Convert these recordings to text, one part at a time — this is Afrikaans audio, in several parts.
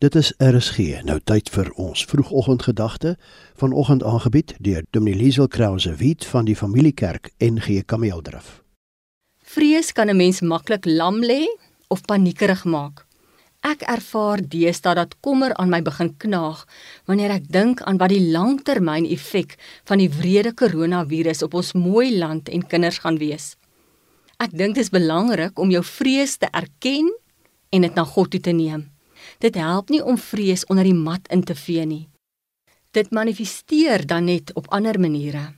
Dit is RSG. Nou tyd vir ons vroegoggendgedagte. Vanoggend aangebied deur Dominee Liesel Krause Wit van die Familiekerk NG Kameeldrif. Vrees kan 'n mens maklik lam lê of paniekerig maak. Ek ervaar deesdae dat kommer aan my begin knaag wanneer ek dink aan wat die langtermyn-effek van die wrede koronavirus op ons mooi land en kinders gaan wees. Ek dink dit is belangrik om jou vrees te erken en dit na God toe te neem. Dit help nie om vrees onder die mat in te vee nie. Dit manifesteer dan net op ander maniere.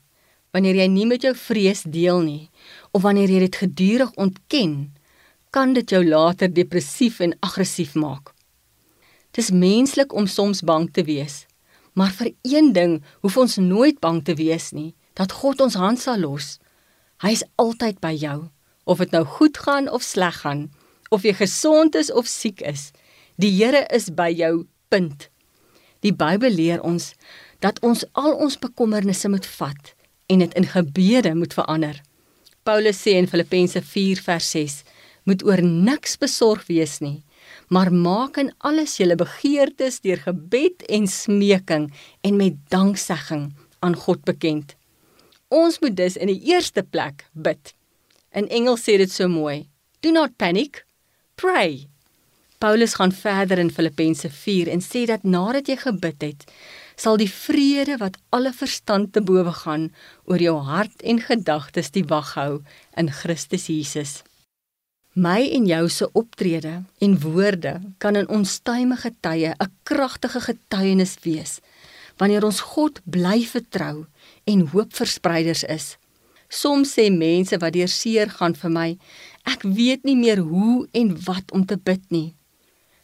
Wanneer jy nie met jou vrees deel nie of wanneer jy dit gedurig ontken, kan dit jou later depressief en aggressief maak. Dis menslik om soms bang te wees, maar vir een ding hoef ons nooit bang te wees nie, dat God ons hand sal los. Hy is altyd by jou, of dit nou goed gaan of sleg gaan, of jy gesond is of siek is. Die Here is by jou. Punt. Die Bybel leer ons dat ons al ons bekommernisse moet vat en dit in gebede moet verander. Paulus sê in Filippense 4 vers 6: Moet oor niks besorg wees nie, maar maak in alles julle begeertes deur gebed en smeking en met danksegging aan God bekend. Ons moet dus in die eerste plek bid. In Engels sê dit so mooi: Do not panic, pray. Paulus gaan verder in Filippense 4 en sê dat nadat jy gebid het, sal die vrede wat alle verstand te bowe gaan oor jou hart en gedagtes die wag hou in Christus Jesus. My en jou se optrede en woorde kan in onstuimige tye 'n kragtige getuienis wees wanneer ons God bly vertrou en hoopverspreiders is. Soms sê mense wat deur seer gaan vir my, ek weet nie meer hoe en wat om te bid nie.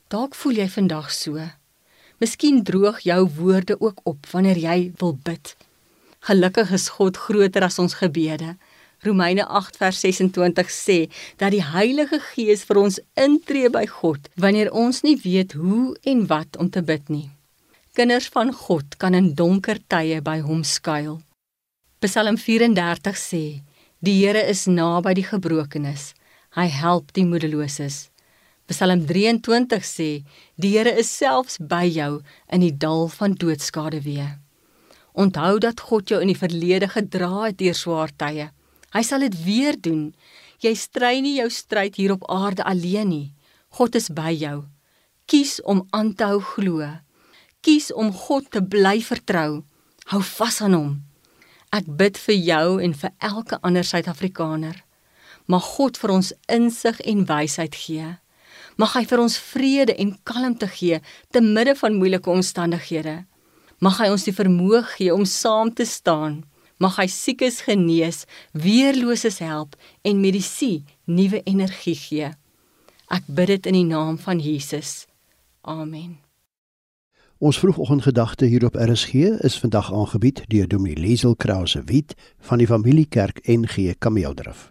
Dalk voel jy vandag so. Miskien droog jou woorde ook op wanneer jy wil bid. Gelukkig is God groter as ons gebede. Romeine 8 vers 26 sê dat die Heilige Gees vir ons intree by God wanneer ons nie weet hoe en wat om te bid nie. Kinders van God kan in donker tye by hom skuil. Psalm 34 sê: Die Here is naby die gebrokenes. Hy help die moedeloses. Psalm 23 sê: Die Here is selfs by jou in die dal van doodskade wee. Onthou dat God jou in die verlede gedra het deur swaar tye. Hy sal dit weer doen. Jy stry nie jou stryd hier op aarde alleen nie. God is by jou. Kies om aan te hou glo. Kies om God te bly vertrou. Hou vas aan hom. Ek bid vir jou en vir elke ander Suid-Afrikaner. Mag God vir ons insig en wysheid gee. Mag hy vir ons vrede en kalmte gee te midde van moeilike omstandighede. Mag hy ons die vermoë gee om saam te staan. Mag hy siekes genees, weerloses help en medisy nuwe energie gee. Ek bid dit in die naam van Jesus. Amen. Ons vroegoggendgedagte hier op RSG is vandag aangebied deur Dominee Liesel Krause Wit van die Familiekerk NG Kameeldrif.